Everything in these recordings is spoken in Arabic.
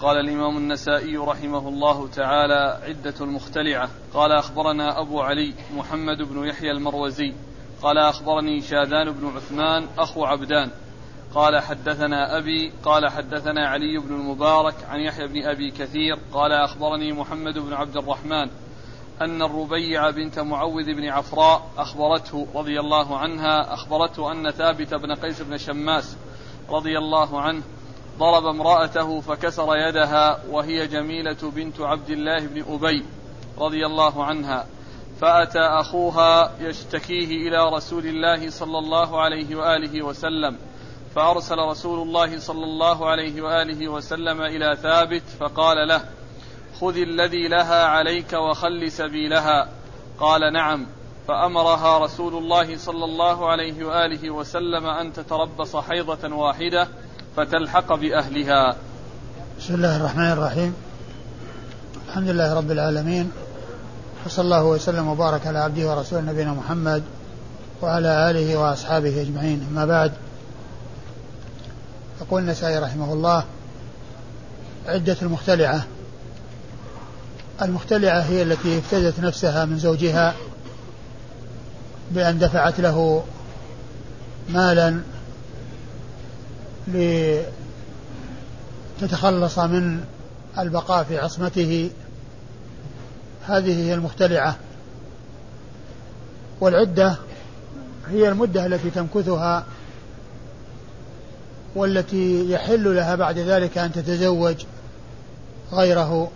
قال الإمام النسائي رحمه الله تعالى عدة المختلعة قال أخبرنا أبو علي محمد بن يحيى المروزي. قال أخبرني شاذان بن عثمان أخو عبدان. قال حدثنا أبي قال حدثنا علي بن المبارك عن يحيى بن أبي كثير. قال أخبرني محمد بن عبد الرحمن أن الربيع بنت معوذ بن عفراء أخبرته رضي الله عنها أخبرته أن ثابت بن قيس بن شماس رضي الله عنه ضرب امرأته فكسر يدها وهي جميلة بنت عبد الله بن أبي رضي الله عنها. فأتى أخوها يشتكيه إلى رسول الله صلى الله عليه وآله وسلم. فأرسل رسول الله صلى الله عليه وآله وسلم إلى ثابت فقال له خذ الذي لها عليك وخل سبيلها. قال نعم. فأمرها رسول الله صلى الله عليه وآله وسلم أن تتربص حيضة واحدة فتلحق بأهلها. بسم الله الرحمن الرحيم. الحمد لله رب العالمين وصلى الله وسلم وبارك على عبده ورسوله نبينا محمد وعلى آله وأصحابه أجمعين. أما بعد يقول النسائي رحمه الله عدة المختلعة. المختلعة هي التي افتدت نفسها من زوجها بأن دفعت له مالا لتتخلص من البقاء في عصمته. هذه هي المختلعة. والعدة هي المدة التي تمكثها والتي يحل لها بعد ذلك أن تتزوج غيره.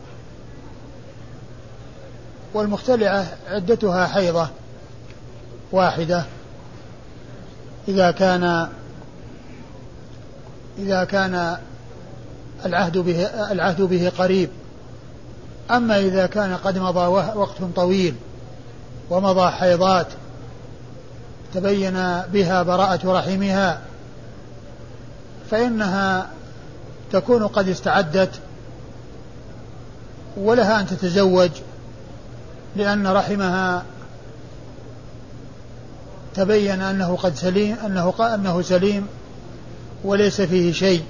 والمختلعة عدتها حيضة واحدة. إذا كان إذا كان العهد به العهد به قريب. أما إذا كان قد مضى وقت طويل ومضى حيضات تبين بها براءة رحمها فإنها تكون قد استعدت ولها أن تتزوج لأن رحمها تبين أنه قد سليم أنه أنه سليم وليس فيه شيء.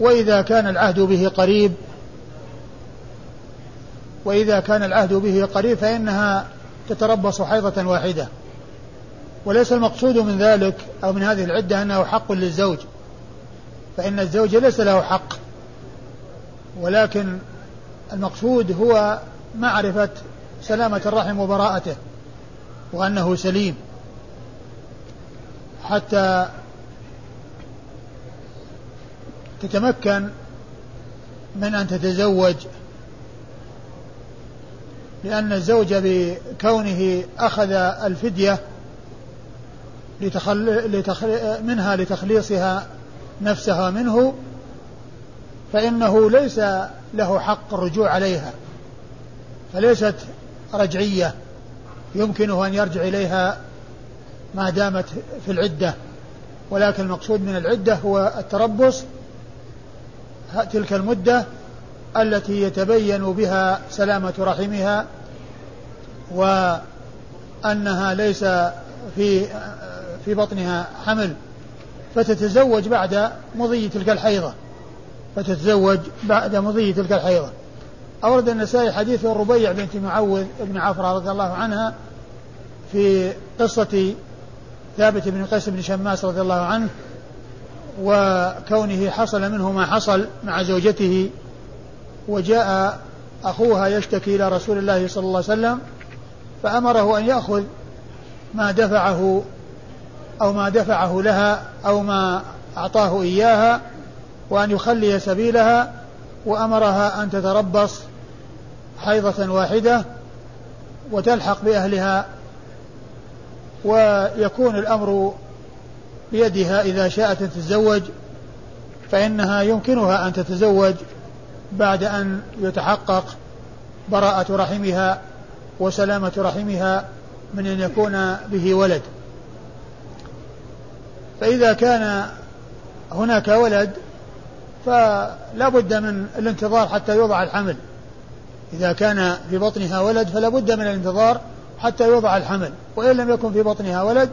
وإذا كان العهد به قريب وإذا كان العهد به قريب فإنها تتربص حيضة واحدة. وليس المقصود من ذلك أو من هذه العدة أنه حق للزوج. فإن الزوج ليس له حق. ولكن المقصود هو معرفة سلامة الرحم وبراءته وأنه سليم. حتى تتمكن من أن تتزوج لأن الزوج بكونه أخذ الفدية لتخل... لتخل... منها لتخليصها نفسها منه فإنه ليس له حق الرجوع عليها فليست رجعية يمكنه أن يرجع إليها ما دامت في العدة ولكن المقصود من العدة هو التربص تلك المدة التي يتبين بها سلامة رحمها وأنها ليس في في بطنها حمل فتتزوج بعد مضي تلك الحيضة فتتزوج بعد مضي تلك الحيضة. أورد النسائي حديث الربيع بنت معوذ بن عفرة رضي الله عنها في قصة ثابت بن قيس بن شماس رضي الله عنه وكونه حصل منه ما حصل مع زوجته وجاء أخوها يشتكي إلى رسول الله صلى الله عليه وسلم فأمره أن يأخذ ما دفعه أو ما دفعه لها أو ما أعطاه إياها وأن يخلي سبيلها وأمرها أن تتربص حيضة واحدة وتلحق بأهلها ويكون الأمر بيدها إذا شاءت أن تتزوج فإنها يمكنها أن تتزوج بعد أن يتحقق براءة رحمها وسلامة رحمها من أن يكون به ولد. فإذا كان هناك ولد فلا بد من الانتظار حتى يوضع الحمل. إذا كان في بطنها ولد فلا بد من الانتظار حتى يوضع الحمل وإن لم يكن في بطنها ولد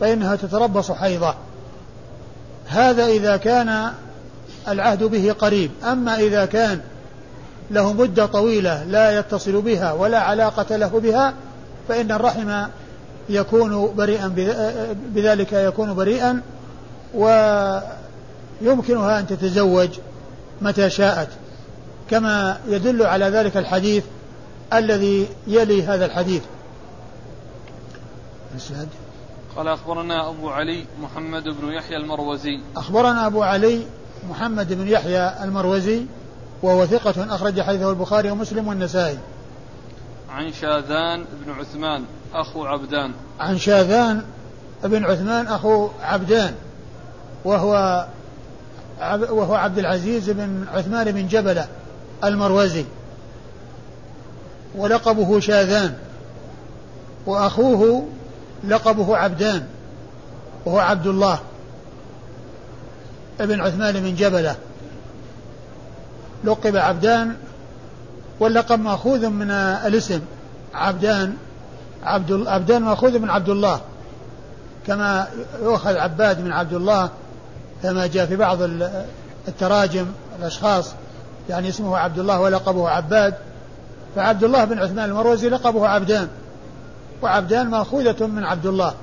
فإنها تتربص حيضة هذا إذا كان العهد به قريب. أما إذا كان له مدة طويلة لا يتصل بها ولا علاقة له بها فإن الرحم يكون بريئا بذلك يكون بريئا ويمكنها أن تتزوج متى شاءت. كما يدل على ذلك الحديث الذي يلي هذا الحديث. قال أخبرنا أبو علي محمد بن يحيى المروزي. أخبرنا أبو علي محمد بن يحيى المروزي وهو ثقة أخرج حديثه البخاري ومسلم والنسائي. عن شاذان بن عثمان أخو عبدان. عن شاذان بن عثمان أخو عبدان وهو وهو عبد العزيز بن عثمان بن جبلة المروزي. ولقبه شاذان وأخوه لقبه عبدان وهو عبد الله ابن عثمان بن جبلة. لقب عبدان واللقب مأخوذ من الاسم عبدان عبد عبدان مأخوذ من عبد الله. كما يؤخذ عباد من عبد الله كما جاء في بعض التراجم الأشخاص يعني اسمه عبد الله ولقبه عباد. فعبد الله بن عثمان المروزي لقبه عبدان. وعبدان مأخوذة من عبد الله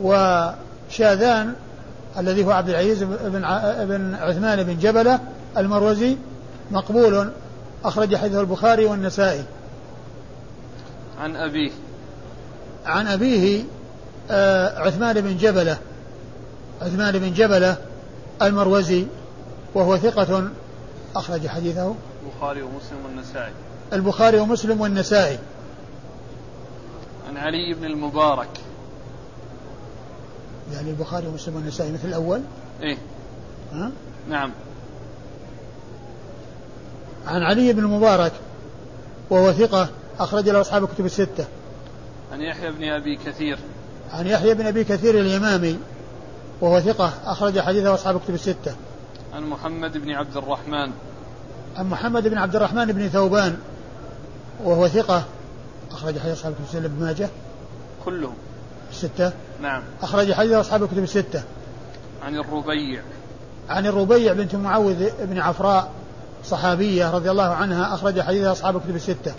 وشاذان الذي هو عبد العزيز بن بن عثمان بن جبلة المروزي مقبول أخرج حديثه البخاري والنسائي. عن أبيه. عن أبيه آه عثمان بن جبلة عثمان بن جبلة المروزي وهو ثقة أخرج حديثه. البخاري ومسلم والنسائي. البخاري ومسلم والنسائي. عن علي بن المبارك. يعني البخاري ومسلم والنسائي مثل الأول؟ إيه. ها؟ نعم. عن علي بن المبارك وهو ثقة أخرج له أصحاب الكتب الستة. عن يحيى بن أبي كثير. عن يحيى بن أبي كثير اليمامي وهو ثقة أخرج حديثه أصحاب الكتب الستة. عن محمد بن عبد الرحمن. عن محمد بن عبد الرحمن بن ثوبان وهو ثقة أخرج حديث أصحاب الكتب الستة. ابن ماجه. كلهم. الستة. نعم. أخرج حديث أصحاب الكتب الستة. عن الربيع. عن الربيع بنت معوذ بن عفراء صحابية رضي الله عنها أخرج حديث أصحاب الكتب الستة.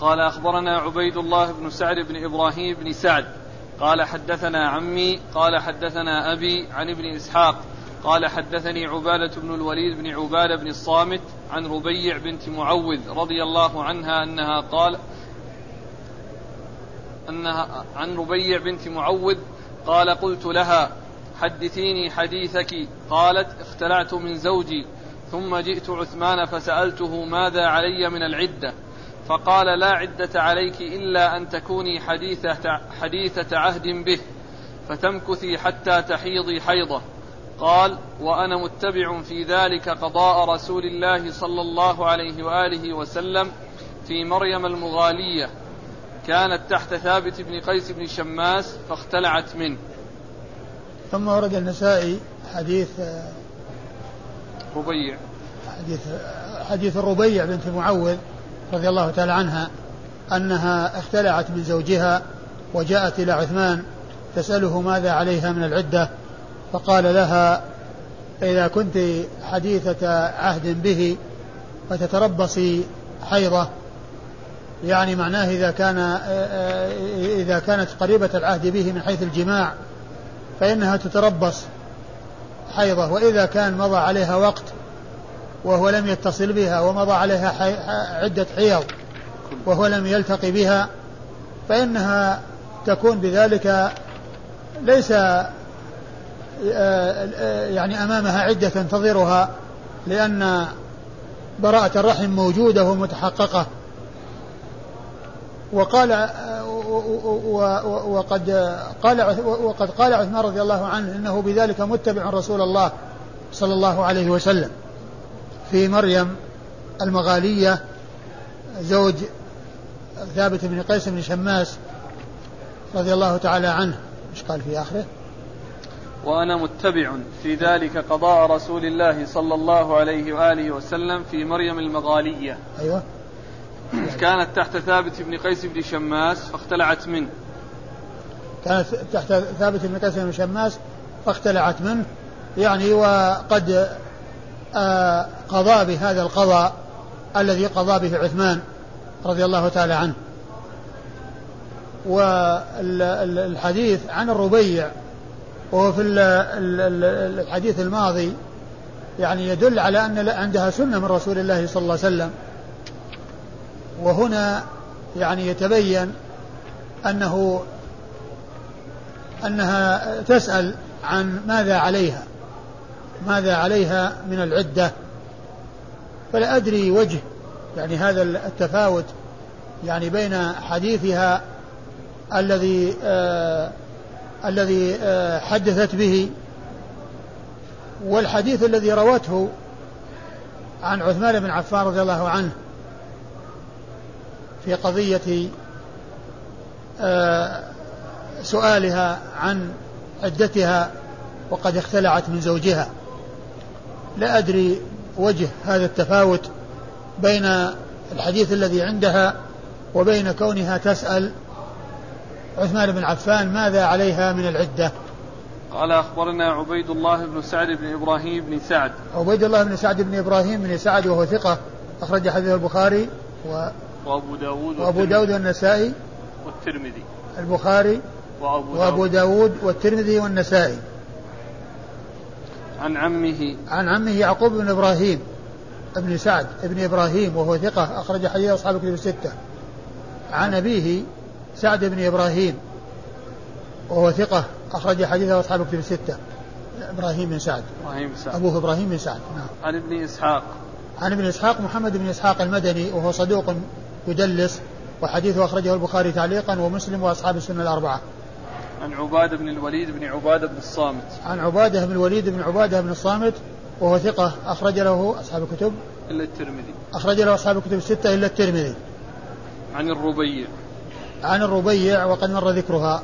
قال أخبرنا عبيد الله بن سعد بن إبراهيم بن سعد. قال حدثنا عمي قال حدثنا أبي عن ابن إسحاق قال حدثني عبادة بن الوليد بن عبادة بن الصامت عن ربيع بنت معوذ رضي الله عنها أنها قال أنها عن ربيع بنت معوذ قال قلت لها حدثيني حديثك قالت اختلعت من زوجي ثم جئت عثمان فسألته ماذا علي من العدة فقال لا عدة عليك إلا أن تكوني حديثة, حديثة عهد به فتمكثي حتى تحيضي حيضة قال وأنا متبع في ذلك قضاء رسول الله صلى الله عليه وآله وسلم في مريم المغالية كانت تحت ثابت بن قيس بن شماس فاختلعت منه. ثم ورد النسائي حديث ربيع. حديث حديث الربيع بنت معوذ رضي الله تعالى عنها أنها اختلعت من زوجها وجاءت إلى عثمان تسأله ماذا عليها من العدة فقال لها إذا كنت حديثة عهد به فتتربصي حيضة يعني معناه إذا كان إذا كانت قريبة العهد به من حيث الجماع فإنها تتربص حيضة وإذا كان مضى عليها وقت وهو لم يتصل بها ومضى عليها. عدة حيض وهو لم يلتقي بها فإنها تكون بذلك ليس يعني أمامها عدة تنتظرها لأن براءة الرحم موجودة ومتحققة. وقال وقد قال وقد قال عثمان رضي الله عنه إنه بذلك متبع رسول الله صلى الله عليه وسلم. في مريم المغالية زوج ثابت بن قيس بن شماس رضي الله تعالى عنه. إيش قال في آخره؟ وأنا متبع في ذلك قضاء رسول الله صلى الله عليه وآله وسلم في مريم المغالية. أيوة. كانت تحت ثابت بن قيس بن شماس فاختلعت منه. كانت تحت ثابت بن قيس بن شماس فاختلعت منه. يعني وقد آه، قضى بهذا القضاء الذي قضى به عثمان رضي الله تعالى عنه. والحديث عن الربيع وهو في الحديث الماضي يعني يدل على أن عندها سنة من رسول الله صلى الله عليه وسلم. وهنا يعني يتبين أنه أنها تسأل عن ماذا عليها ماذا عليها من العدة. فلا أدري وجه يعني هذا التفاوت يعني بين حديثها الذي آه الذي آه حدثت به والحديث الذي روته عن عثمان بن عفان رضي الله عنه في قضية آه سؤالها عن عدتها وقد اختلعت من زوجها. لا أدري وجه هذا التفاوت بين الحديث الذي عندها وبين كونها تسأل عثمان بن عفان ماذا عليها من العدة؟ قال أخبرنا عبيد الله بن سعد بن إبراهيم بن سعد. عبيد الله بن سعد بن إبراهيم بن سعد وهو ثقة أخرج حديث البخاري و وأبو داود وأبو داود والنسائي. والترمذي. البخاري وأبو, وأبو داود. والترمذي والنسائي. عن عمه. عن عمه يعقوب بن إبراهيم ابن سعد ابن إبراهيم وهو ثقة أخرج حديث أصحاب الكتب الستة. عن أبيه سعد بن إبراهيم وهو ثقة أخرج حديثه أصحاب الكتب الستة. إبراهيم بن سعد. إبراهيم بن سعد. أبوه إبراهيم بن سعد نعم. عن ابن إسحاق. عن ابن إسحاق محمد بن إسحاق المدني وهو صدوق يدلس وحديثه أخرجه البخاري تعليقا ومسلم وأصحاب السنة الأربعة. عن عبادة بن الوليد بن عبادة بن الصامت. عن عبادة بن الوليد بن عبادة بن الصامت وهو ثقة أخرج له أصحاب الكتب. إلا الترمذي. أخرج له أصحاب الكتب الستة إلا الترمذي. عن الربيع. عن الربيع وقد مر ذكرها.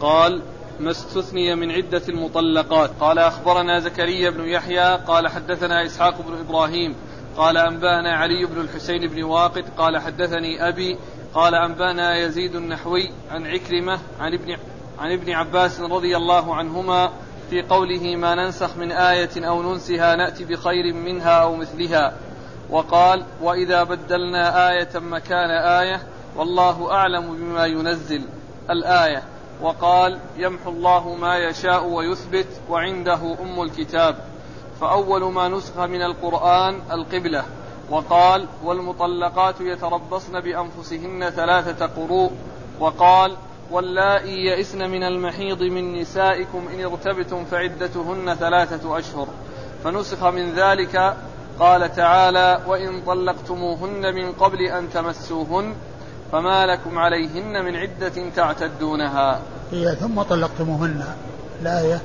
قال ما استثني من عدة المطلقات. قال أخبرنا زكريا بن يحيى قال حدثنا إسحاق بن إبراهيم قال أنبأنا علي بن الحسين بن واقد قال حدثني أبي قال أنبأنا يزيد النحوي عن عكرمة عن ابن عن ابن عباس رضي الله عنهما في قوله ما ننسخ من آية أو ننسها نأتي بخير منها أو مثلها وقال وإذا بدلنا آية مكان آية والله أعلم بما ينزل الآية. وقال يمحو الله ما يشاء ويثبت وعنده أم الكتاب. فأول ما نسخ من القرآن القبلة. وقال والمطلقات يتربصن بأنفسهن ثلاثة قروء. وقال واللائي يئسن من المحيض من نسائكم إن ارتبتم فعدتهن ثلاثة أشهر. فنسخ من ذلك. قال تعالى وإن طلقتموهن من قبل أن تمسوهن. فما لكم عليهن من عدة تعتدونها. هي ثم طلقتموهن. الآية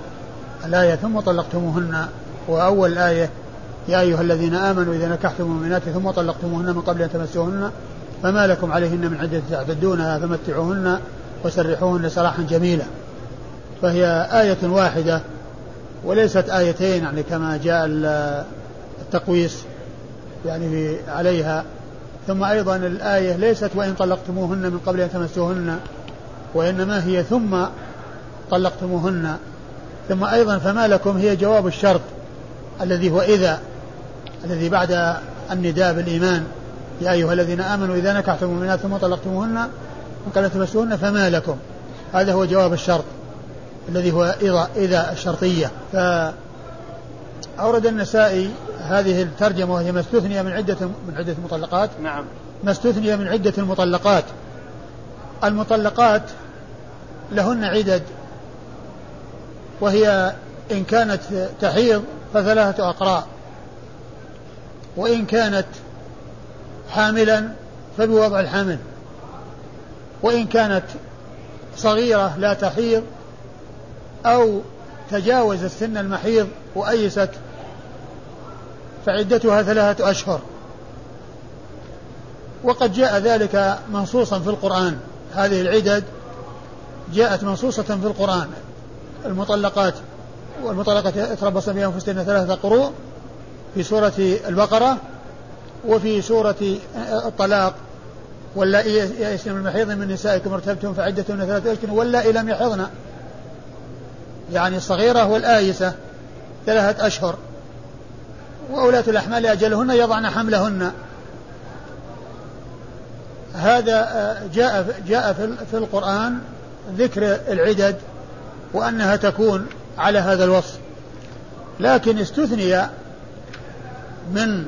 الآية ثم طلقتموهن. وأول آية يا أيها الذين آمنوا إذا نكحتم المؤمنات ثم طلقتموهن من قبل أن تمسوهن فما لكم عليهن من عدة تعتدونها فمتعوهن وسرحوهن سراحا جميلا. فهي آية واحدة وليست آيتين يعني كما جاء التقويس يعني عليها ثم أيضا الآية ليست وإن طلقتموهن من قبل أن تمسوهن وإنما هي ثم طلقتموهن. ثم أيضا فما لكم هي جواب الشرط الذي هو إذا الذي بعد النداء بالإيمان. يا أيها الذين آمنوا إذا نكحتم المؤمنات ثم طلقتموهن من قبل تمسوهن فما لكم؟ هذا هو جواب الشرط الذي هو إذا, إذا الشرطية. فأورد النسائي هذه الترجمة وهي ما استثني من عدة من عدة المطلقات نعم. ما استثني من عدة المطلقات المطلقات لهن عدد. وهي إن كانت تحيض فثلاثة أقراء. وإن كانت حاملا فبوضع الحمل وإن كانت صغيرة لا تحيض أو تجاوزت سن المحيض وأيست فعدتها ثلاثة أشهر. وقد جاء ذلك منصوصا في القرآن. هذه العدد جاءت منصوصة في القرآن. المطلقات والمطلقات يتربصن بأنفسهن ثلاثة قروء في سورة البقرة وفي سورة الطلاق. واللائي يئسن من المحيض من نسائكم ارتبتم فعدتهن ثلاثة أشهر واللائي لم يحضن. يعني الصغيرة والآيسة ثلاثة أشهر. وأولاة الأحمال أجلهن يضعن حملهن. هذا آه، جاء جاء في القرآن ذكر العدد وأنها تكون على هذا الوصف. لكن استثني من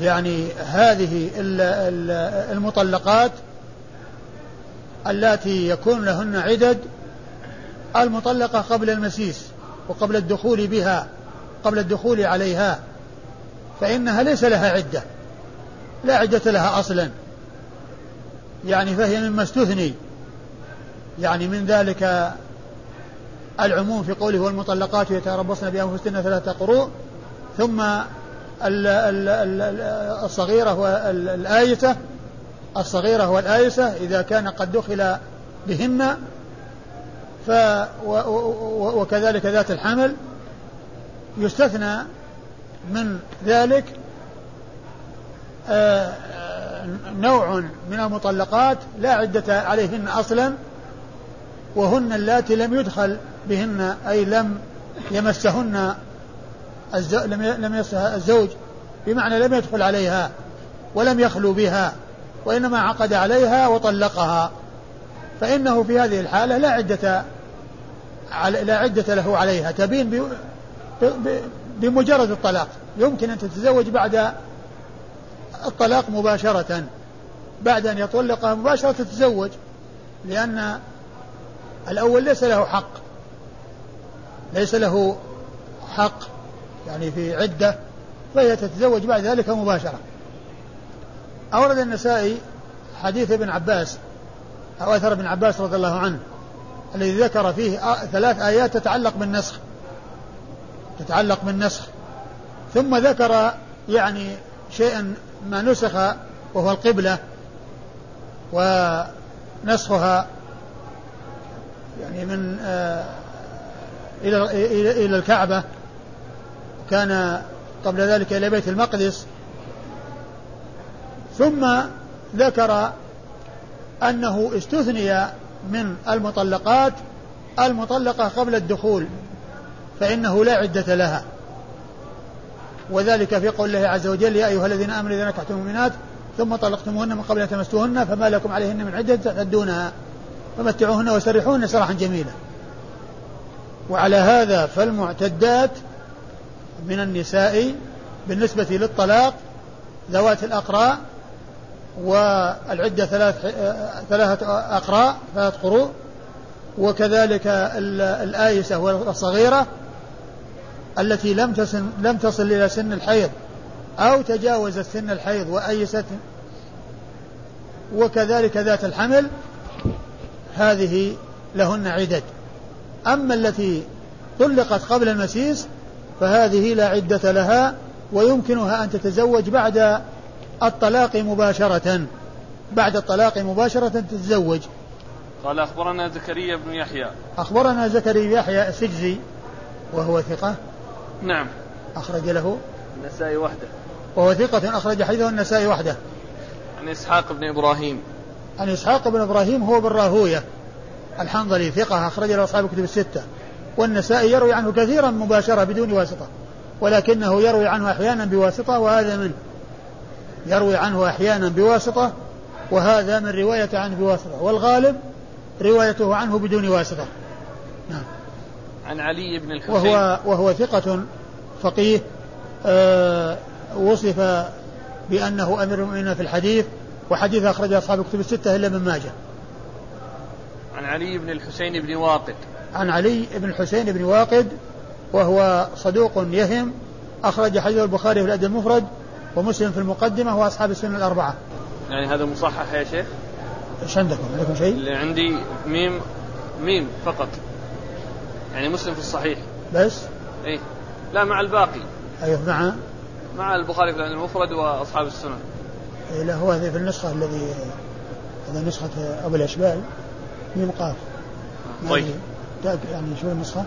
يعني هذه المطلقات اللاتي يكون لهن عدد المطلقة قبل المسيس وقبل الدخول بها. قبل الدخول عليها فإنها ليس لها عدة لا عدة لها أصلا. يعني فهي مما استثني. يعني من ذلك العموم في قوله والمطلقات يتربصن بأنفسهن ثلاثة قروء ثم الصغيرة والآيسة الصغيرة والآيسة إذا كان قد دخل بهن ف وكذلك ذات الحمل. يستثنى من ذلك آه، نوع من المطلقات لا عدة عليهن أصلا وهن اللاتي لم يدخل بهن أي لم يمسهن لم يمسها الزوج بمعنى لم يدخل عليها ولم يخلو بها وإنما عقد عليها وطلقها. فإنه في هذه الحالة لا عدة لا عدة له عليها تبين بمجرد الطلاق. يمكن أن تتزوج بعد الطلاق مباشرة. بعد أن يطلقها مباشرة تتزوج لأن الأول ليس له حق. ليس له حق يعني في عدة فهي تتزوج بعد ذلك مباشرة. أورد النسائي حديث ابن عباس أو أثر ابن عباس رضي الله عنه الذي ذكر فيه ثلاث آيات تتعلق بالنسخ. تتعلق بالنسخ. ثم ذكر يعني شيئا ما نسخ وهو القبلة ونسخها يعني من آه إلى إلى الكعبة. كان قبل ذلك إلى بيت المقدس. ثم ذكر أنه استثني من المطلقات المطلقة قبل الدخول. فإنه لا عدة لها. وذلك في قول الله عز وجل يا أيها الذين آمنوا إذا نكحتم المؤمنات ثم طلقتموهن من قبل أن تمسوهن فما لكم عليهن من عدة تعدونها فمتعوهن وسرحوهن سراحا جميلا. وعلى هذا فالمعتدات من النساء بالنسبة للطلاق ذوات الأقراء والعدة ثلاث ثلاثة أقراء ثلاث قروء وكذلك الآيسة والصغيرة التي لم تصل لم تصل إلى سن الحيض أو تجاوزت سن الحيض وأيست وكذلك ذات الحمل هذه لهن عدد أما التي طلقت قبل المسيس فهذه لا عدة لها ويمكنها أن تتزوج بعد الطلاق مباشرة. بعد الطلاق مباشرة تتزوج. قال أخبرنا زكريا بن يحيى. أخبرنا زكريا يحيى السجزي وهو ثقة. نعم. أخرج له. النسائي وحده. وهو ثقة أخرج حديثه النسائي وحده. عن إسحاق بن إبراهيم. عن إسحاق بن إبراهيم هو بن راهوية الحنظلي ثقة أخرج له أصحاب الكتب الستة. والنسائي يروي عنه كثيرا مباشرة بدون واسطة. ولكنه يروي عنه أحيانا بواسطة وهذا منه يروي عنه أحيانا بواسطة وهذا من رواية عنه بواسطة. والغالب روايته عنه بدون واسطة. نعم. عن علي بن الحسين. وهو, وهو ثقة فقيه آه وصف بأنه أمير المؤمنين في الحديث وحديث أخرج أصحاب الكتب الستة إلا من ماجه. عن علي بن الحسين بن واقد. عن علي بن الحسين بن واقد وهو صدوق يهم أخرج حديث البخاري في الأدب المفرد ومسلم في المقدمة وأصحاب السنة الأربعة. يعني هذا مصحح يا شيخ؟ إيش عندكم؟ عندكم شيء؟ اللي عندي ميم ميم فقط. يعني مسلم في الصحيح. بس؟ إيه. لا مع الباقي. أيوه مع؟ مع البخاري في المفرد وأصحاب السنن. إيه لا هو في النسخة الذي هذا نسخة أبو الأشبال ميم قاف. طيب. يعني, يعني شوف النسخة؟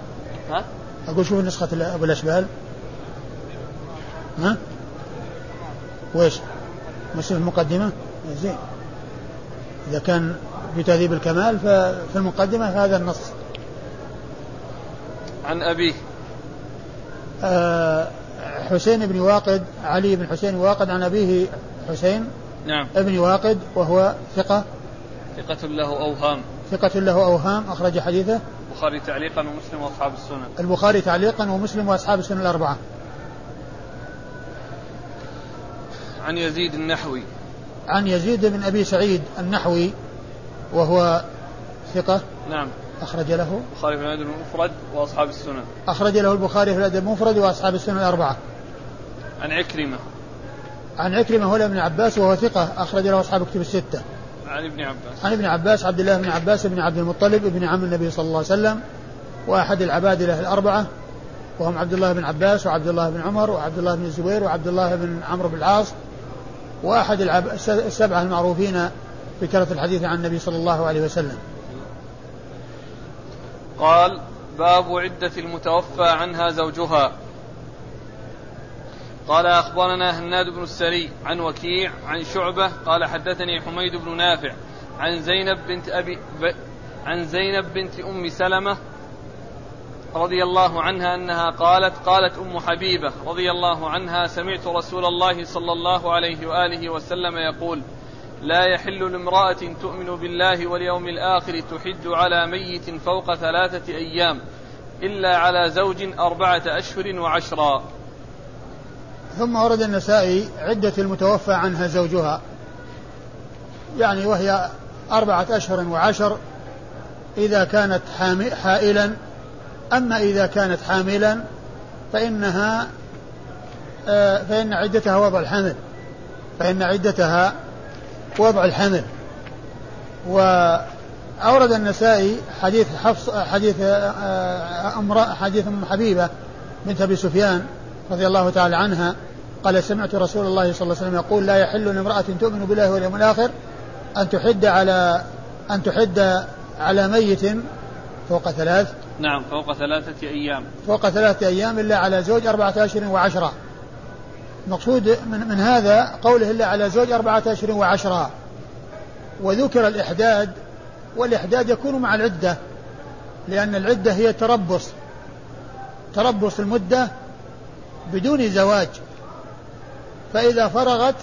ها؟ أقول شوف نسخة أبو الأشبال؟ ها؟ وإيش؟ مسلم المقدمة؟ زين. إذا كان في تهذيب الكمال ففي المقدمة هذا النص. عن أبيه. آه حسين بن واقد علي بن حسين واقد عن أبيه حسين. نعم. ابن واقد وهو ثقة. ثقة له أوهام. ثقة له أوهام أخرج حديثه. البخاري تعليقا ومسلم وأصحاب السنن. البخاري تعليقا ومسلم وأصحاب السنن الأربعة. عن يزيد النحوي. عن يزيد بن أبي سعيد النحوي وهو ثقة. نعم. أخرج له البخاري في الأدب المفرد وأصحاب السنن. أخرج له البخاري في الأدب المفرد وأصحاب السنن الأربعة. عن عكرمة. عن عكرمة هو ابن عباس وهو ثقة أخرج له أصحاب كتب الستة. عن ابن عباس. عن ابن عباس عبد الله بن عباس بن عبد المطلب ابن عم النبي صلى الله عليه وسلم وأحد العبادلة الأربعة وهم عبد الله بن عباس وعبد الله بن عمر وعبد الله بن الزبير وعبد الله بن عمرو بن العاص وأحد. السبعة المعروفين بكثرة الحديث عن النبي صلى الله عليه وسلم. قال باب عدة المتوفى عنها زوجها. قال أخبرنا هناد بن السري عن وكيع عن شعبة. قال حدثني حميد بن نافع عن زينب بنت أبي ب... عن زينب بنت أم سلمة رضي الله عنها أنها قالت قالت أم حبيبة رضي الله عنها سمعت رسول الله صلى الله عليه وآله وسلم يقول لا يحل لامرأة تؤمن بالله واليوم الآخر تحد على ميت فوق ثلاثة أيام إلا على زوج أربعة أشهر وعشرا. ثم ورد النسائي عدة المتوفى عنها زوجها يعني وهي أربعة أشهر وعشر إذا كانت حائلا. أما إذا كانت حاملا فإنها آه، فإن عدتها وضع الحمل فإن عدتها وضع الحمل. وأورد النسائي حديث حفص حديث آه، أمر حديث أم حبيبة بنت أبي سفيان رضي الله تعالى عنها. قال سمعت رسول الله صلى الله عليه وسلم يقول لا يحل لامرأة تؤمن بالله واليوم الآخر أن تحد على أن تحد على ميت فوق ثلاث. نعم فوق ثلاثة أيام. فوق ثلاثة أيام إلا على زوج أربعة أشهر وعشرة. المقصود من, من هذا قوله إلا على زوج أربعة أشهر وعشرة. وذكر الإحداد والإحداد يكون مع العدة لأن العدة هي تربص تربص المدة بدون زواج. فإذا فرغت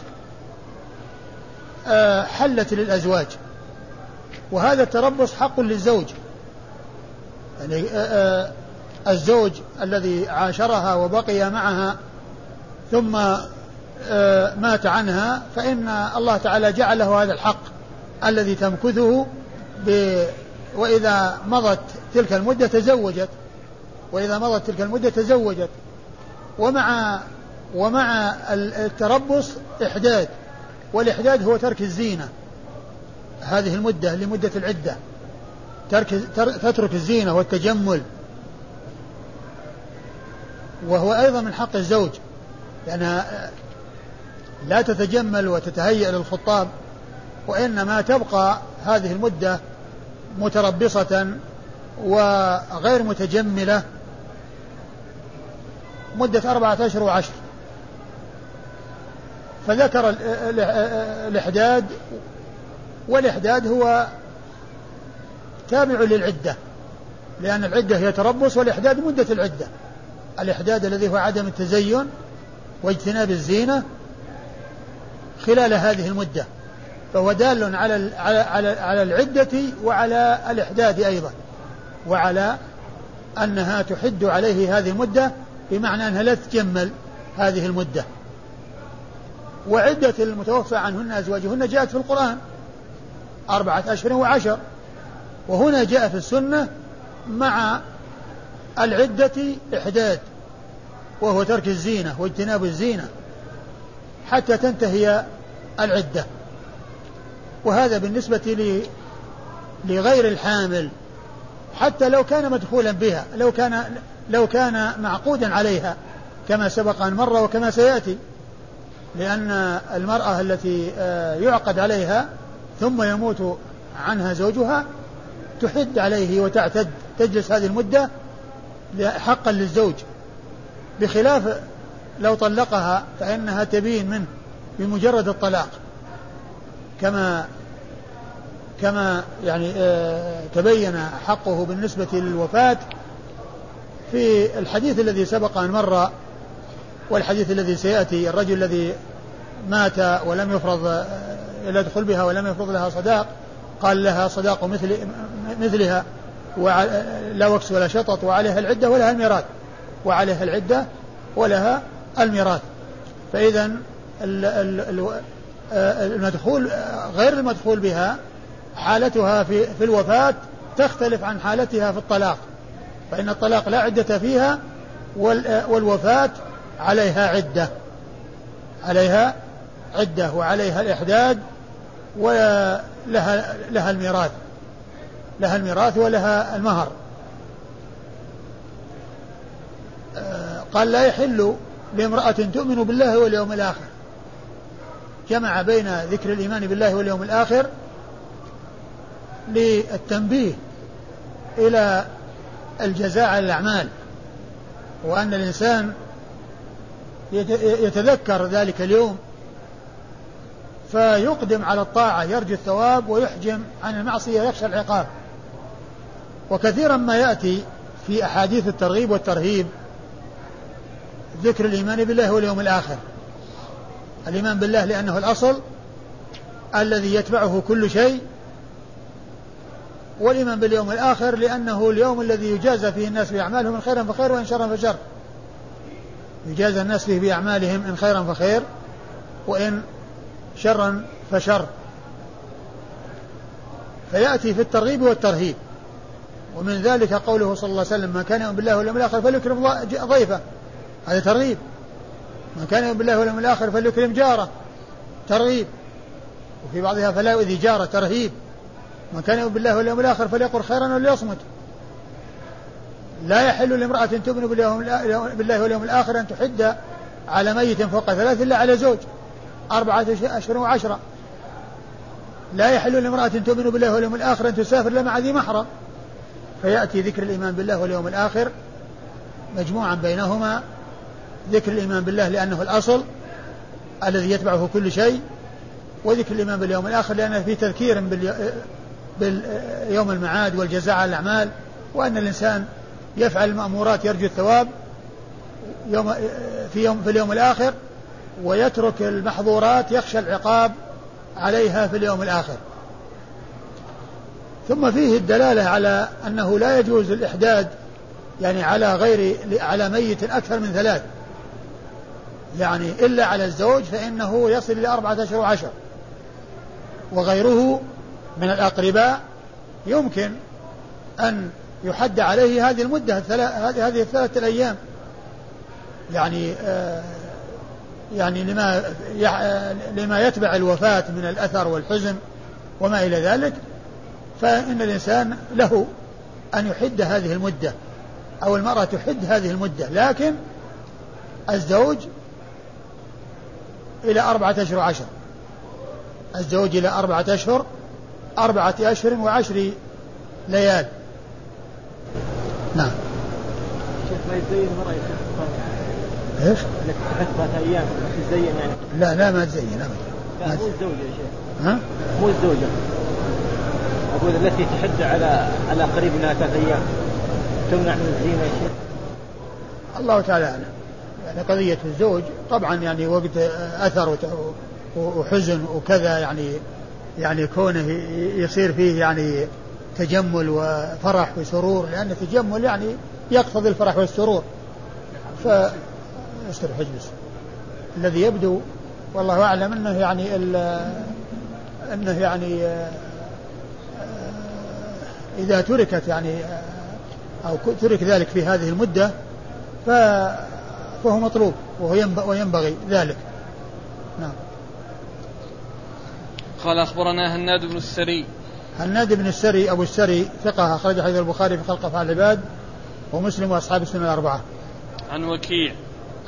آه، حلت للأزواج. وهذا التربص حق للزوج. يعني آه، آه، الزوج الذي عاشرها وبقي معها ثم مات عنها فإن الله تعالى جعل له هذا الحق الذي تمكثه ب وإذا مضت تلك المدة تزوجت. وإذا مضت تلك المدة تزوجت. ومع ومع التربص إحداد. والإحداد هو ترك الزينة. هذه المدة لمدة العدة. ترك تترك الزينة والتجمل. وهو أيضا من حق الزوج. لأنها لا تتجمل وتتهيأ للخطاب وإنما تبقى هذه المدة متربصة وغير متجملة مدة أربعة أشهر وعشر. فذكر الإحداد والإحداد هو تابع للعدة لأن العدة هي تربص والإحداد مدة العدة. الإحداد الذي هو عدم التزين واجتناب الزينة خلال هذه المدة فهو دال على على على العدة وعلى الإحداد أيضا وعلى أنها تحد عليه هذه المدة بمعنى أنها لا تتجمل هذه المدة. وعدة المتوفى عنهن أزواجهن جاءت في القرآن أربعة أشهر وعشر وهنا جاء في السنة مع العدة إحداد. وهو ترك الزينة واجتناب الزينة حتى تنتهي العدة. وهذا بالنسبة لغير الحامل حتى لو كان مدخولا بها لو كان لو كان معقودا عليها كما سبق أن مر وكما سيأتي لأن المرأة التي آه، يعقد عليها ثم يموت عنها زوجها تحد عليه وتعتد تجلس هذه المدة حقا للزوج. بخلاف لو طلقها فإنها تبين منه بمجرد الطلاق. كما كما يعني آه، تبين حقه بالنسبة للوفاة في الحديث الذي سبق أن مر والحديث الذي سيأتي الرجل الذي مات ولم يفرض يدخل بها ولم يفرض لها صداق قال لها صداق مثل مثلها لا وكس ولا شطط وعليها العدة ولها الميراث. وعليها العدة ولها الميراث. فإذا المدخول غير المدخول بها حالتها في الوفاة تختلف عن حالتها في الطلاق. فإن الطلاق لا عدة فيها والوفاة عليها عدة. عليها عدة وعليها الإحداد ولها لها الميراث. لها الميراث ولها المهر آه، قال لا يحل لامرأة تؤمن بالله واليوم الآخر. جمع بين ذكر الإيمان بالله واليوم الآخر للتنبيه إلى الجزاء على الأعمال وأن الإنسان يتذكر ذلك اليوم فيقدم على الطاعة يرجو الثواب ويحجم عن المعصية يخشى العقاب. وكثيرا ما يأتي في أحاديث الترغيب والترهيب ذكر الإيمان بالله واليوم الآخر. الإيمان بالله لأنه الأصل الذي يتبعه كل شيء والإيمان باليوم الآخر لأنه اليوم الذي يجازى فيه الناس بأعمالهم إن خيرا فخير وإن شرا فشر. يجازى الناس فيه بأعمالهم إن خيرا فخير وإن شرا فشر. فيأتي في الترغيب والترهيب. ومن ذلك قوله صلى الله عليه وسلم من كان يؤمن بالله واليوم الآخر فليكرم ضيفه. هذا ترغيب. من كان يؤمن بالله واليوم الآخر فليكرم جاره. ترغيب. وفي بعضها فلا يؤذي جاره ترهيب. من كان يؤمن بالله واليوم الآخر فليقل خيرا وليصمت. لا يحل لامرأة تؤمن بالله واليوم الآخر أن تحد على ميت فوق ثلاث إلا على زوج. أربعة أشهر وعشرة. لا يحل لامرأة تؤمن بالله واليوم الآخر أن تسافر إلا مع ذي محرم. فيأتي ذكر الإيمان بالله واليوم الآخر مجموعا بينهما. ذكر الإيمان بالله لأنه الأصل الذي يتبعه كل شيء وذكر الإيمان باليوم الآخر لأنه في تذكير باليوم المعاد والجزاء على الأعمال وأن الإنسان يفعل المأمورات يرجو الثواب يوم في يوم في اليوم الآخر ويترك المحظورات يخشى العقاب عليها في اليوم الآخر. ثم فيه الدلالة على أنه لا يجوز الإحداد يعني على غير على ميت أكثر من ثلاث. يعني إلا على الزوج فإنه يصل إلى أربعة أشهر وعشر. وغيره من الأقرباء يمكن أن يحد عليه هذه المدة هذه الثلاثة الأيام. يعني آه يعني لما لما يتبع الوفاة من الأثر والحزن وما إلى ذلك فإن الإنسان له أن يحد هذه المدة أو المرأة تحد هذه المدة. لكن الزوج إلى أربعة أشهر وعشر. الزوج إلى أربعة أشهر أربعة أشهر وعشر ليال. نعم. شيخ ما يزين المرأة إيش؟ انك ثلاث أيام تزين يعني؟ لا لا ما تزين ابدا لا مو الزوجة يا شيخ. ها؟ مو الزوجة. أقول التي تحد على على قريب منها ثلاث أيام تمنع من الزينة يا شيخ؟ الله تعالى أعلم. يعني قضية الزوج طبعا يعني وقت أثر وحزن وكذا يعني يعني كونه يصير فيه يعني تجمل وفرح وسرور لأن التجمل يعني يقتضي الفرح والسرور. ف اجلس الذي يبدو والله أعلم أنه يعني أنه يعني إذا تركت يعني أو ترك ذلك في هذه المدة فهو مطلوب وهو وينبغي ذلك. نعم. قال أخبرنا هناد بن السري. هناد بن السري أبو السري ثقة أخرج حديث البخاري في خلق أفعال العباد ومسلم وأصحاب السنة الأربعة. عن وكيع.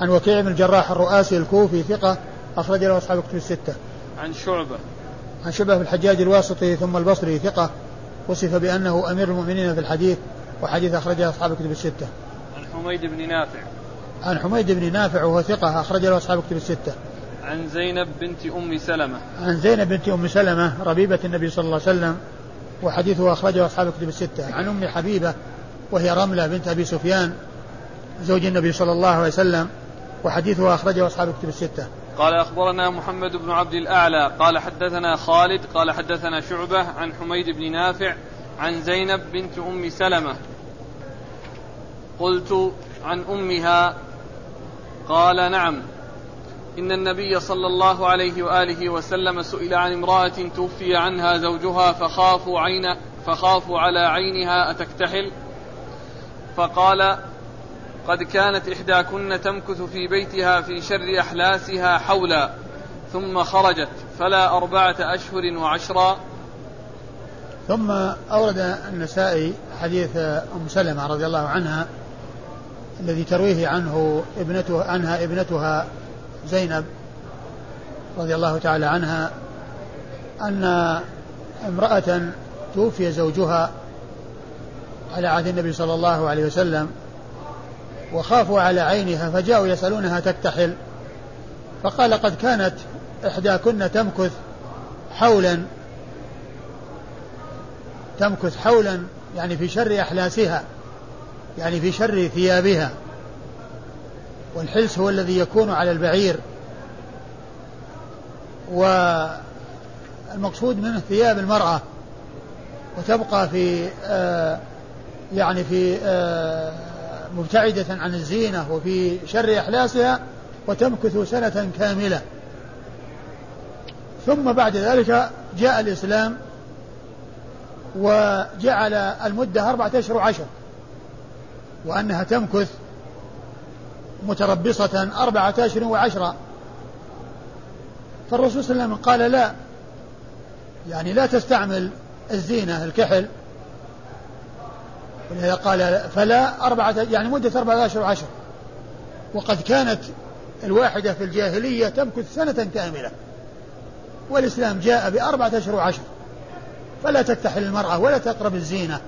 عن وكيع بن الجراح الرؤاسي الكوفي ثقة أخرج له أصحاب الكتب الستة. عن شعبة. عن شعبة في الحجاج الواسطي ثم البصري ثقة وصف بأنه أمير المؤمنين في الحديث وحديث أخرجه أصحاب الكتب الستة. عن حميد بن نافع. عن حميد بن نافع وهو ثقة أخرج له أصحاب الكتب الستة. عن زينب بنت أم سلمة. عن زينب بنت أم سلمة ربيبة النبي صلى الله عليه وسلم وحديثه أخرجه أصحاب الكتب الستة. عن أم حبيبة وهي رملة بنت أبي سفيان زوج النبي صلى الله عليه وسلم وحديثه أخرجه أصحاب كتب الستة قال أخبرنا محمد بن عبد الأعلى قال حدثنا خالد قال حدثنا شعبة عن حميد بن نافع عن زينب بنت أم سلمة قلت عن أمها قال نعم. إن النبي صلى الله عليه وآله وسلم سئل عن امرأة توفي عنها زوجها فخافوا عين فخافوا على عينها أتكتحل؟ فقال قد كانت إحداكن تمكث في بيتها في شر أحلاسها حولا ثم خرجت فلا أربعة أشهر وعشرا. ثم أورد النسائي حديث أم سلمة رضي الله عنها الذي ترويه عنه ابنته عنها ابنتها زينب رضي الله تعالى عنها أن امرأة توفي زوجها على عهد النبي صلى الله عليه وسلم وخافوا على عينها فجاءوا يسألونها تكتحل فقال قد كانت إحداكن تمكث حولا تمكث حولا يعني في شر أحلاسها يعني في شر ثيابها. والحلس هو الذي يكون على البعير. والمقصود منه ثياب المرأة. وتبقى في آه يعني في آه مبتعدة عن الزينة وفي شر أحلاسها وتمكث سنة كاملة. ثم بعد ذلك جاء الإسلام وجعل المدة أربعة أشهر وعشر. وأنها تمكث متربصة أربعة أشهر وعشرة. فالرسول صلى الله عليه وسلم قال لا. يعني لا تستعمل الزينة الكحل. ولهذا قال فلا أربعة يعني مدة أربعة أشهر وعشر. وقد كانت الواحدة في الجاهلية تمكث سنة كاملة. والإسلام جاء بأربعة أشهر وعشر. فلا تكتحل المرأة ولا تقرب الزينة.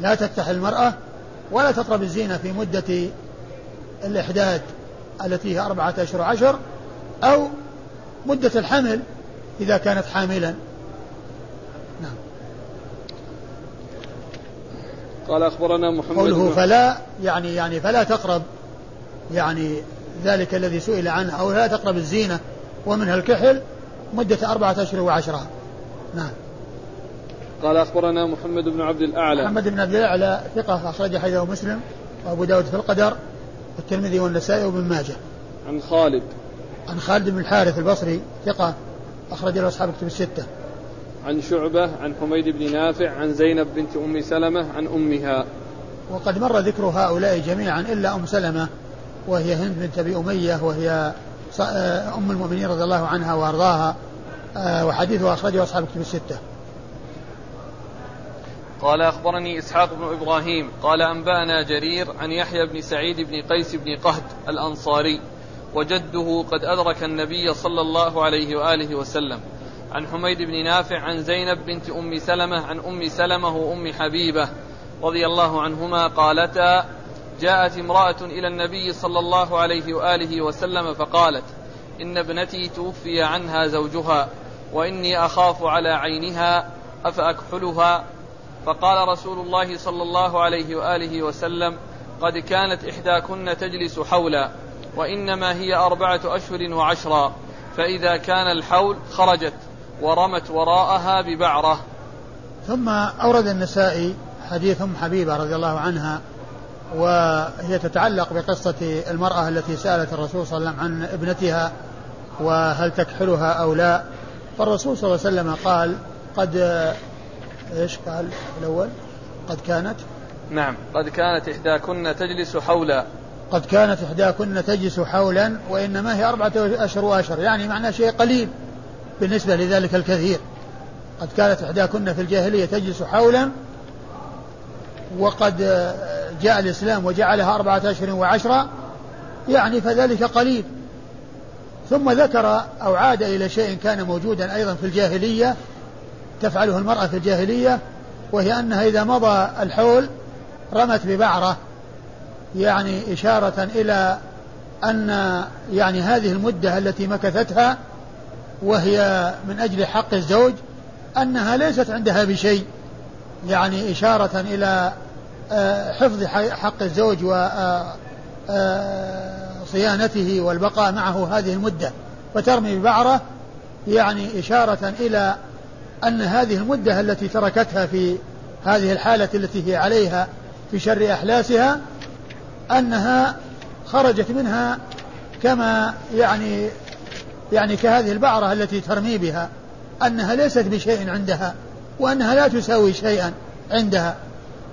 لا تكتحل المرأة ولا تقرب الزينة في مدة الإحداد التي هي أربعة أشهر وعشر أو مدة الحمل إذا كانت حاملا. نعم. قال أخبرنا محمد قوله فلا يعني يعني فلا تقرب يعني ذلك الذي سئل عنه أو لا تقرب الزينة ومنها الكحل مدة أربعة أشهر وعشرة. نعم. قال أخبرنا محمد بن عبد الأعلى. محمد بن عبد الأعلى ثقة أخرج حديثه مسلم وأبو داود في القدر والترمذي والنسائي وابن ماجه. عن خالد. عن خالد بن الحارث البصري ثقة أخرج له أصحاب كتب الستة. عن شعبة عن حميد بن نافع عن زينب بنت أم سلمة عن أمها. وقد مر ذكر هؤلاء جميعا إلا أم سلمة وهي هند بنت أبي أمية وهي أم المؤمنين رضي الله عنها وأرضاها وحديثها أخرجه أصحاب كتب الستة. قال أخبرني إسحاق بن إبراهيم قال أنبأنا جرير عن يحيى بن سعيد بن قيس بن قهد الأنصاري وجده قد أدرك النبي صلى الله عليه وآله وسلم عن حميد بن نافع عن زينب بنت أم سلمة عن أم سلمة وأم حبيبة رضي الله عنهما قالتا جاءت امرأة إلى النبي صلى الله عليه وآله وسلم فقالت إن ابنتي توفي عنها زوجها وإني أخاف على عينها أفأكحلها؟ فقال رسول الله صلى الله عليه وآله وسلم قد كانت إحداكن تجلس حولا وإنما هي أربعة أشهر وعشرا فإذا كان الحول خرجت ورمت وراءها ببعرة. ثم أورد النسائي حديث أم حبيبة رضي الله عنها وهي تتعلق بقصة المرأة التي سألت الرسول صلى الله عليه وسلم عن ابنتها وهل تكحلها أو لا فالرسول صلى الله عليه وسلم قال قد إيش قال الأول؟ قد كانت؟ نعم قد كانت إحداكن تجلس حولا. قد كانت إحداكن تجلس حولا وإنما هي أربعة أشهر وأشهر يعني معنى شيء قليل بالنسبة لذلك الكثير. قد كانت إحداكن في الجاهلية تجلس حولا وقد جاء الإسلام وجعلها أربعة أشهر وعشرة يعني فذلك قليل. ثم ذكر أو عاد إلى شيء كان موجودا أيضا في الجاهلية تفعله المرأة في الجاهلية وهي أنها إذا مضى الحول رمت ببعرة يعني إشارة إلى أن يعني هذه المدة التي مكثتها وهي من أجل حق الزوج أنها ليست عندها بشيء يعني إشارة إلى آه، حفظ حق الزوج آه، صيانته والبقاء معه هذه المدة وترمي ببعرة يعني إشارة إلى أن هذه المدة التي تركتها في هذه الحالة التي هي عليها في شر أحلاسها أنها خرجت منها كما يعني يعني كهذه البعرة التي ترمي بها أنها ليست بشيء عندها وأنها لا تساوي شيئا عندها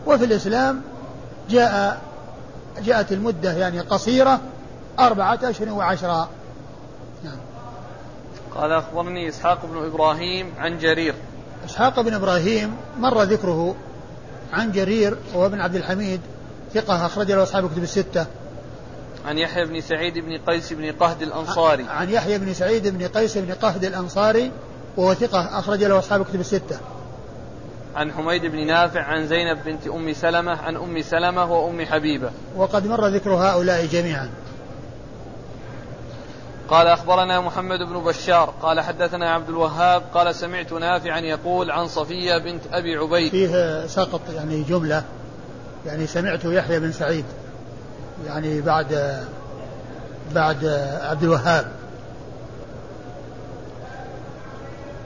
وفي الإسلام جاء جاءت المدة يعني قصيرة أربعة أشهر وعشرة. قال أخبرني إسحاق بن إبراهيم عن جرير. إسحاق بن إبراهيم مر ذكره عن جرير وهو ابن عبد الحميد ثقة أخرج له أصحاب كتب الستة. عن يحيى بن سعيد بن قيس بن قهد الأنصاري. عن يحيى بن سعيد بن قيس بن قهد الأنصاري وهو ثقة أخرج له أصحاب كتب الستة. عن حميد بن نافع عن زينب بنت أم سلمة عن أم سلمة وأم حبيبة. وقد مر ذكر هؤلاء جميعا. قال أخبرنا محمد بن بشار قال حدثنا عبد الوهاب قال سمعت نافعا يقول عن صفية بنت أبي عبيد. فيه سقط يعني جملة يعني سمعت يحيى بن سعيد يعني بعد بعد عبد الوهاب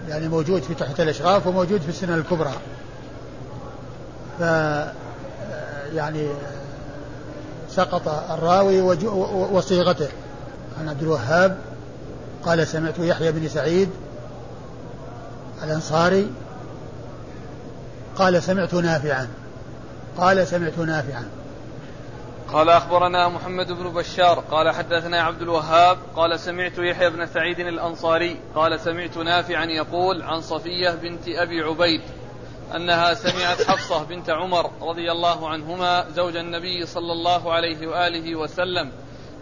يعني موجود في تحت الأشراف وموجود في السنن الكبرى. ف يعني سقط الراوي وصيغته. عن عبد الوهاب قال سمعت يحيى بن سعيد الأنصاري قال سمعت نافعا. قال سمعت نافعا. قال أخبرنا محمد بن بشار قال حدثنا عبد الوهاب قال سمعت يحيى بن سعيد الأنصاري قال سمعت نافعا يقول عن صفية بنت أبي عبيد أنها سمعت حفصة بنت عمر رضي الله عنهما زوج النبي صلى الله عليه وآله وسلم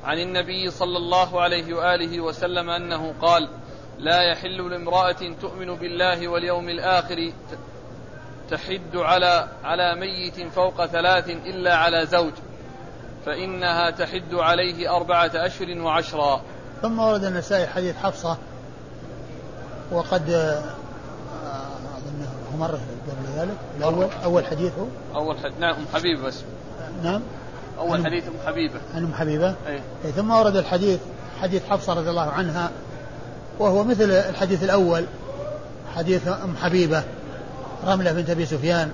عن النبي صلى الله عليه وآله وسلم أنه قال لا يحل لامرأة تؤمن بالله واليوم الآخر تحد على على ميت فوق ثلاث إلا على زوج فإنها تحد عليه أربعة أشهر وعشرا. ثم ورد النسائي حديث حفصة وقد آه، أظنه مر قبل ذلك الأول أول حديث هو أول حديث نعم أم حبيبة بس. نعم. أول حديث أم حبيبة. عن أم حبيبة؟ أي. ثم ورد الحديث حديث حفصة رضي الله عنها وهو مثل الحديث الأول حديث أم حبيبة رملة بنت أبي سفيان.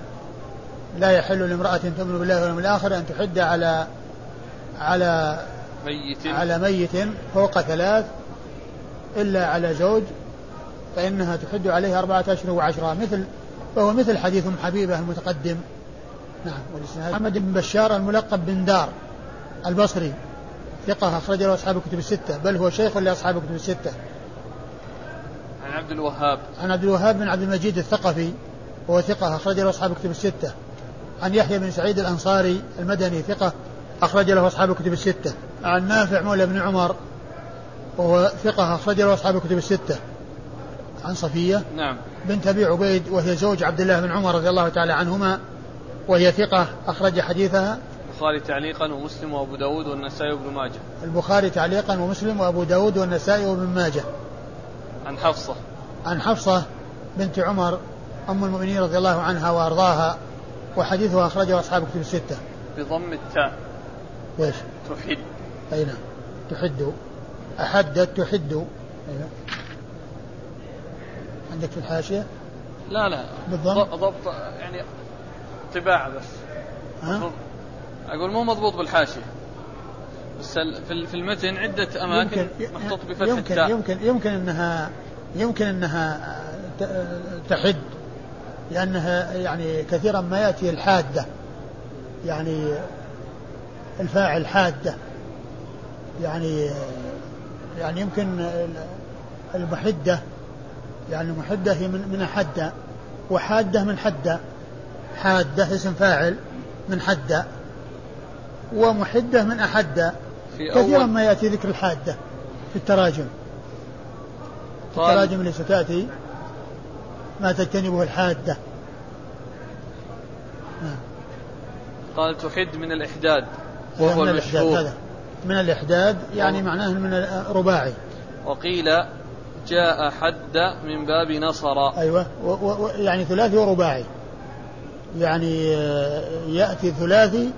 لا يحل لامرأة تؤمن بالله واليوم الآخر أن تحد على على ميت. على ميت فوق ثلاث إلا على زوج فإنها تحد عليه أربعة أشهر وعشرة مثل فهو مثل حديث أم حبيبة المتقدم. نعم. محمد بن بشار الملقب بن دار البصري ثقة أخرج له أصحاب الكتب الستة بل هو شيخ لأصحاب الكتب الستة. عن عبد الوهاب. عن عبد الوهاب بن عبد المجيد الثقفي وهو ثقة أخرج له أصحاب الكتب الستة. عن يحيى بن سعيد الأنصاري المدني ثقة أخرج له أصحاب الكتب الستة. عن نافع مولى بن عمر وهو ثقة أخرج له أصحاب الكتب الستة. عن صفية نعم. بنت أبي عبيد وهي زوج عبد الله بن عمر رضي الله تعالى عنهما. وهي ثقة أخرج حديثها البخاري تعليقا ومسلم وأبو داود والنسائي وابن ماجه. البخاري تعليقا ومسلم وأبو داود والنسائي وابن ماجه. عن حفصة. عن حفصة بنت عمر أم المؤمنين رضي الله عنها وأرضاها وحديثها أخرجه أصحاب كتب الستة. بضم التاء. إيش؟ تحد. أي نعم. تحد. أحدت تحد. أيوة. عندك في الحاشية؟ لا لا. بالضبط ضبط يعني طباعة بس. ها؟ أقول مو مضبوط بالحاشية. بس في المتن عدة أماكن محطوط بفتح يمكن التاء. يمكن يمكن أنها يمكن أنها تحد. لأنها يعني كثيرا ما يأتي الحادة. يعني الفاعل حادة. يعني يعني يمكن المحدة. يعني المحدة هي من من حدة وحادة من حدة. حادة اسم فاعل من حدة ومحدة من أحدة كثيرا ما يأتي ذكر الحادة في التراجم. في التراجم اللي ستأتي ما تجتنبه الحادة. قال تحد من الإحداد وهو من المشهور. هذا. من الإحداد يعني معناه من الرباعي وقيل جاء حد من باب نصر. أيوة و و يعني ثلاثي ورباعي. يعني آه، يأتي ثلاثي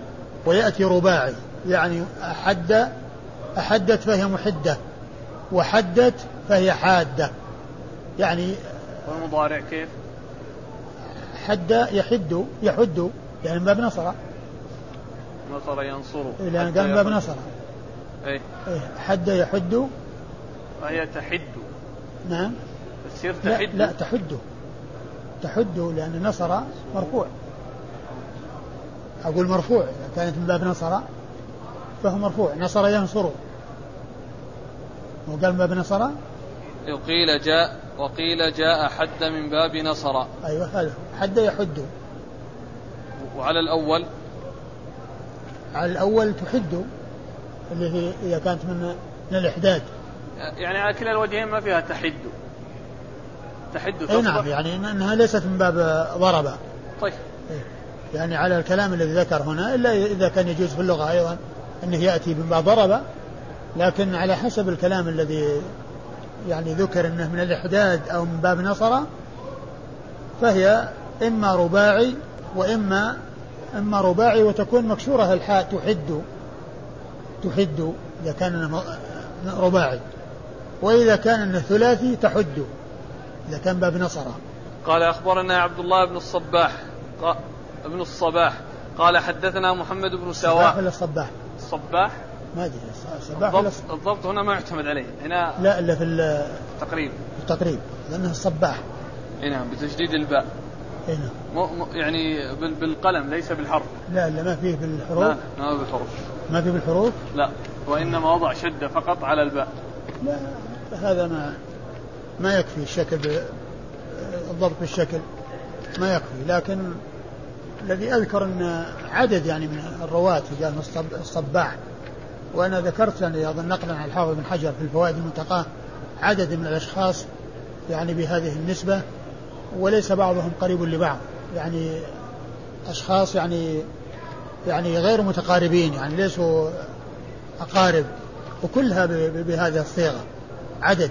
ويأتي رباعي. يعني أحد أحدت فهي محدة وحدت فهي حادة. يعني والمضارع كيف؟ حد يحد يحد يعني من باب نصر. نصر ينصر. لأن قال باب نصر. إيه. إيه، حد يحد. وهي تحد. نعم. تصير لا, تحد. لا تحد. تحد لأن نصر مرفوع. أقول مرفوع إذا كانت من باب نصر فهو مرفوع. نصر ينصر. وقال من باب نصر؟ وقيل جاء وقيل جاء حد من باب نصر. أيوه هذا حد يحد. وعلى الأول؟ على الأول تحد اللي هي إذا كانت من من الإحداد. يعني على كلا الوجهين ما فيها تحد. تحد أي تصبح. نعم يعني إن- أنها ليست من باب ضرب طيب. يعني على الكلام الذي ذكر هنا إلا إذا كان يجوز في اللغة أيضا أنه يأتي باب ضرب لكن على حسب الكلام الذي يعني ذكر أنه من الإحداد أو من باب نصر فهي إما رباعي وإما إما رباعي وتكون مكسورة الحاء تحد تحد إذا كان رباعي. وإذا كان ثلاثي تحد إذا كان باب نصر. قال أخبرنا عبد الله بن الصباح ابن الصباح. قال حدثنا محمد بن سواء. ولا الصباح؟ الصباح؟ ما أدري. الصباح ولا الضبط, الضبط هنا ما يعتمد عليه. هنا لا إلا في ال- تقريب في التقريب. لأنه الصباح. إي نعم بتشديد الباء. إيه نعم. يعني بال- بالقلم ليس بالحرف. لا لا ما فيه لا بالحروف ما بالحروف. ما فيه بالحروف لا وإنما وضع شدة فقط على الباء. لا هذا ما ما يكفي الشكل ب- الضبط بالشكل ما يكفي لكن الذي أذكر أن عدد يعني من الرواة قال الصب- الصباح وأنا ذكرت يعني اظن نقلا عن الحافظ بن حجر في الفوائد المنتقاه عدد من الأشخاص يعني بهذه النسبة وليس بعضهم قريب لبعض يعني أشخاص يعني يعني غير متقاربين يعني ليسوا أقارب وكلها بهذه الصيغة عدد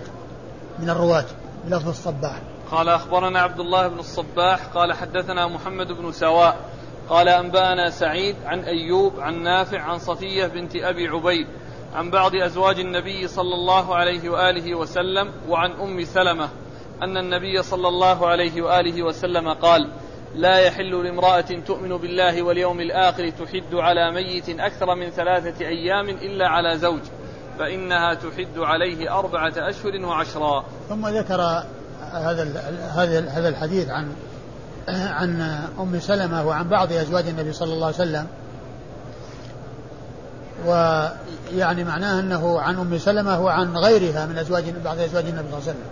من الرواة بلفظ الصباح. قال أخبرنا عبد الله بن الصباح قال حدثنا محمد بن سواء قال أنبأنا سعيد عن أيوب عن نافع عن صفية بنت أبي عبيد عن بعض أزواج النبي صلى الله عليه وآله وسلم وعن أم سلمة أن النبي صلى الله عليه وآله وسلم قال لا يحل لامرأة تؤمن بالله واليوم الآخر تحد على ميت أكثر من ثلاثة أيام إلا على زوج فإنها تحد عليه أربعة أشهر وعشرا. ثم ذكر هذا هذا الحديث عن عن أم سلمة وعن بعض أزواج النبي صلى الله عليه وسلم. ويعني معناه أنه عن أم سلمة وعن غيرها من أزواج بعض أزواج النبي صلى الله عليه وسلم.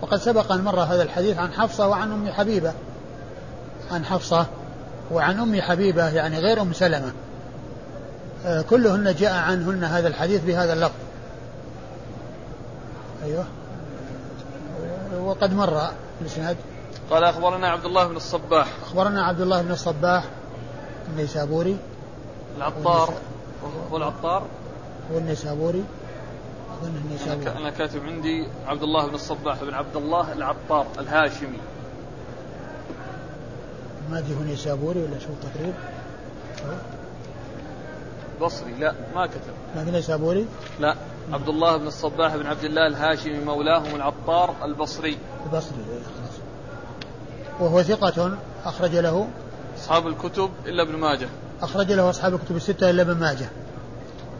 وقد سبق ان مر هذا الحديث عن حفصة وعن أم حبيبة. عن حفصة وعن أم حبيبة يعني غير أم سلمة. آه، كلهن جاء عنهن هذا الحديث بهذا اللفظ. أيوه. وقد مر الإسناد. قال أخبرنا عبد الله بن الصباح. أخبرنا عبد الله بن الصباح النيسابوري العطار. هو العطار؟ والنيسابوري. اظن أنا ك- النيسابوري أنا كاتب عندي عبد الله بن الصباح بن عبد الله العطار الهاشمي. ما أدري هو نيسابوري ولا شو التقريب بصري لا ما كتب. ما في نيسابوري؟ لا. عبد الله بن الصباح بن عبد الله الهاشمي مولاهم العطار البصري. البصري إيه، وهو ثقة أخرج له؟ أصحاب الكتب إلا ابن ماجه. أخرج له أصحاب الكتب الستة إلا ابن ماجه.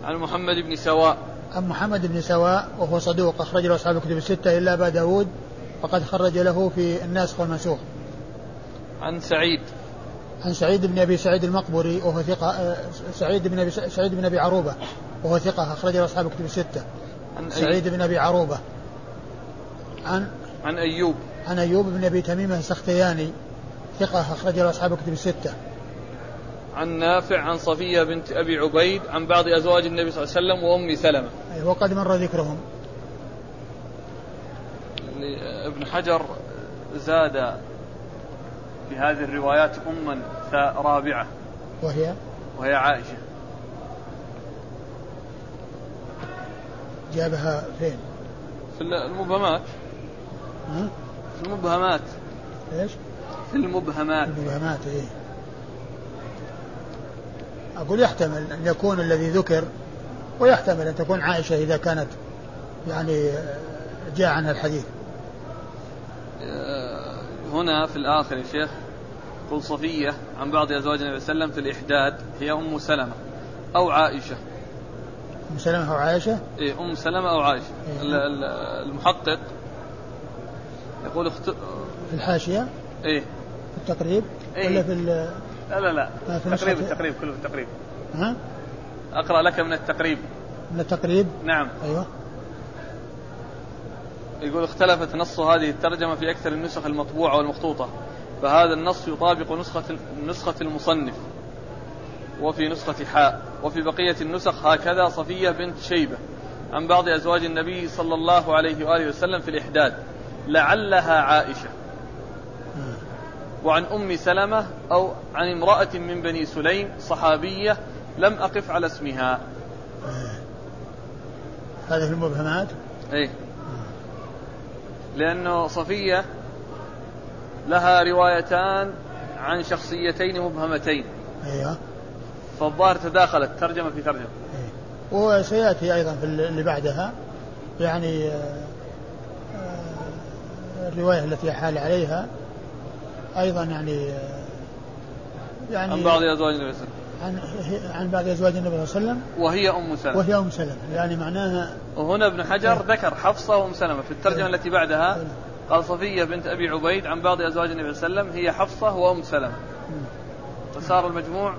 عن محمد بن سواء. عن محمد بن سواء وهو صدوق أخرج له أصحاب الكتب الستة إلا أبا داود وقد خرج له في الناسخ والمنسوخ عن سعيد. عن سعيد بن أبي سعيد المقبري وهو ثقة آه، سعيد بن أبي سعيد بن أبي عروبة. وهو ثقة أخرج له أصحاب الكتب الستة. عن سعيد بن أبي عروبة. عن؟ عن أيوب. عن أيوب بن أبي تميمه السختياني. ثقة أخرج له أصحاب الكتب الستة. عن نافع عن صفية بنت أبي عبيد عن بعض أزواج النبي صلى الله عليه وسلم وأم سلمة. أي وقد مر ذكرهم. ابن حجر زاد في هذه الروايات أما رابعة. وهي؟ وهي عائشة. جابها فين؟ في المبهمات ها؟ في المبهمات إيش؟ في المبهمات المبهمات إيه أقول يحتمل أن يكون الذي ذكر ويحتمل أن تكون عائشة إذا كانت يعني جاء عنها الحديث آه، هنا في الآخر يا شيخ قل صفية عن بعض أزواج النبي صلى الله عليه وسلم في الإحداد هي أم سلمة أو عائشة أم سلمة أو عائشة؟ إيه أم سلمة أو عائشة إيه؟ المحقق يقول اخت... في الحاشية؟ إيه في التقريب؟ إيه؟ ولا في ال... لا لا لا في التقريب التقريب كله في التقريب ها؟ أقرأ لك من التقريب من التقريب؟ نعم أيوه يقول اختلفت نص هذه الترجمة في أكثر النسخ المطبوعة والمخطوطة فهذا النص يطابق نسخة نسخة المصنف وفي نسخة حاء وفي بقية النسخ هكذا صفية بنت شيبة عن بعض أزواج النبي صلى الله عليه وآله وسلم في الإحداد لعلها عائشة. وعن أم سلمة أو عن امرأة من بني سليم صحابية لم أقف على اسمها. هذه المبهمات؟ إيه. لأنه صفية لها روايتان عن شخصيتين مبهمتين. أيوه. فالظاهر تداخلت ترجمة في ترجمة. أيه. وسيأتي أيضا في اللي بعدها يعني آه، آه، الرواية التي حال عليها. أيضا يعني آه، يعني عن بعض أزواج النبي صلى الله عليه وسلم. عن عن بعض أزواج النبي صلى الله عليه وسلم. وهي أم سلمة. وهي أم سلمة. يعني معناها وهنا ابن حجر ذكر حفصة وأم سلمة. في الترجمة التي بعدها قال صفية بنت أبي عبيد عن بعض أزواج النبي صلى الله عليه وسلم هي حفصة وأم سلمة. فصار المجموع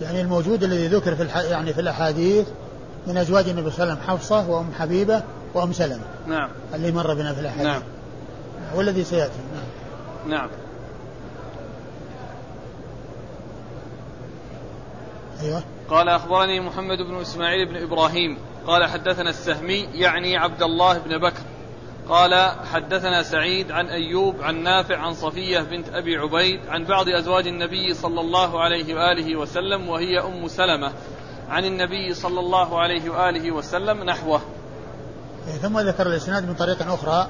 يعني الموجود الذي ذكر في الح... يعني في الأحاديث من أزواج النبي صلى الله عليه وسلم حفصة وأم حبيبة وأم سلمة. نعم. اللي مر بنا في الأحاديث. نعم. والذي سيأتي. نعم. نعم. أيوة. قال أخبرني محمد بن إسماعيل بن إبراهيم قال حدثنا السهمي يعني عبد الله بن بكر. قال حدثنا سعيد عن أيوب عن نافع عن صفية بنت أبي عبيد عن بعض أزواج النبي صلى الله عليه وآله وسلم وهي أم سلمة عن النبي صلى الله عليه وآله وسلم نحوه. ثم ذكر الإسناد من طريق أخرى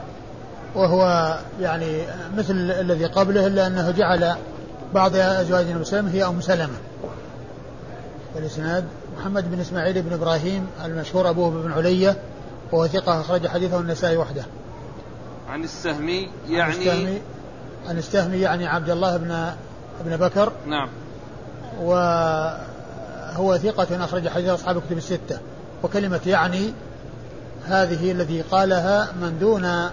وهو يعني مثل الذي قبله إلا أنه جعل بعض أزواج النبي صلى الله عليه وسلم هي أم سلمة. الإسناد محمد بن إسماعيل بن إبراهيم المشهور أبوه بن علية وهو ثقة أخرج حديثه النسائي وحده. عن السهمي يعني عن السهمي عن السهمي يعني عبد الله بن ابن بكر. نعم. وهو ثقة أخرج حديث أصحاب الكتب الستة. وكلمة يعني هذه التي قالها من دون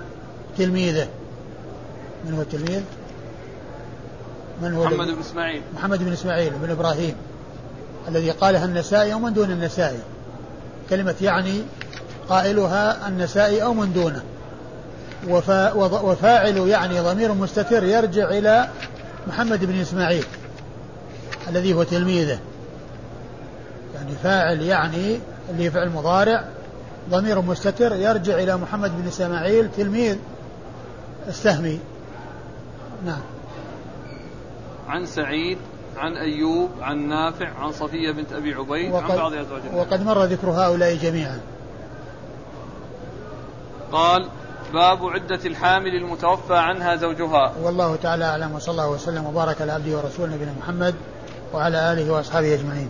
تلميذه. من هو التلميذ؟ من هو محمد بن إسماعيل. محمد بن إسماعيل بن إبراهيم. الذي قالها النسائي أو من دون النسائي. كلمة يعني قائلها النسائي أو من دونه. وفاعل يعني ضمير مستتر يرجع إلى محمد بن إسماعيل الذي هو تلميذه. يعني فاعل يعني اللي فعل مضارع ضمير مستتر يرجع إلى محمد بن إسماعيل تلميذ السهمي. نعم. عن سعيد عن أيوب عن نافع عن صفية بنت أبي عبيد عن بعض أزواج وقد مر ذكر هؤلاء جميعا. قال باب عدة الحامل المتوفى عنها زوجها. والله تعالى أعلم وصلى الله وسلم وبارك على عبده ورسوله نبينا محمد وعلى آله وأصحابه أجمعين.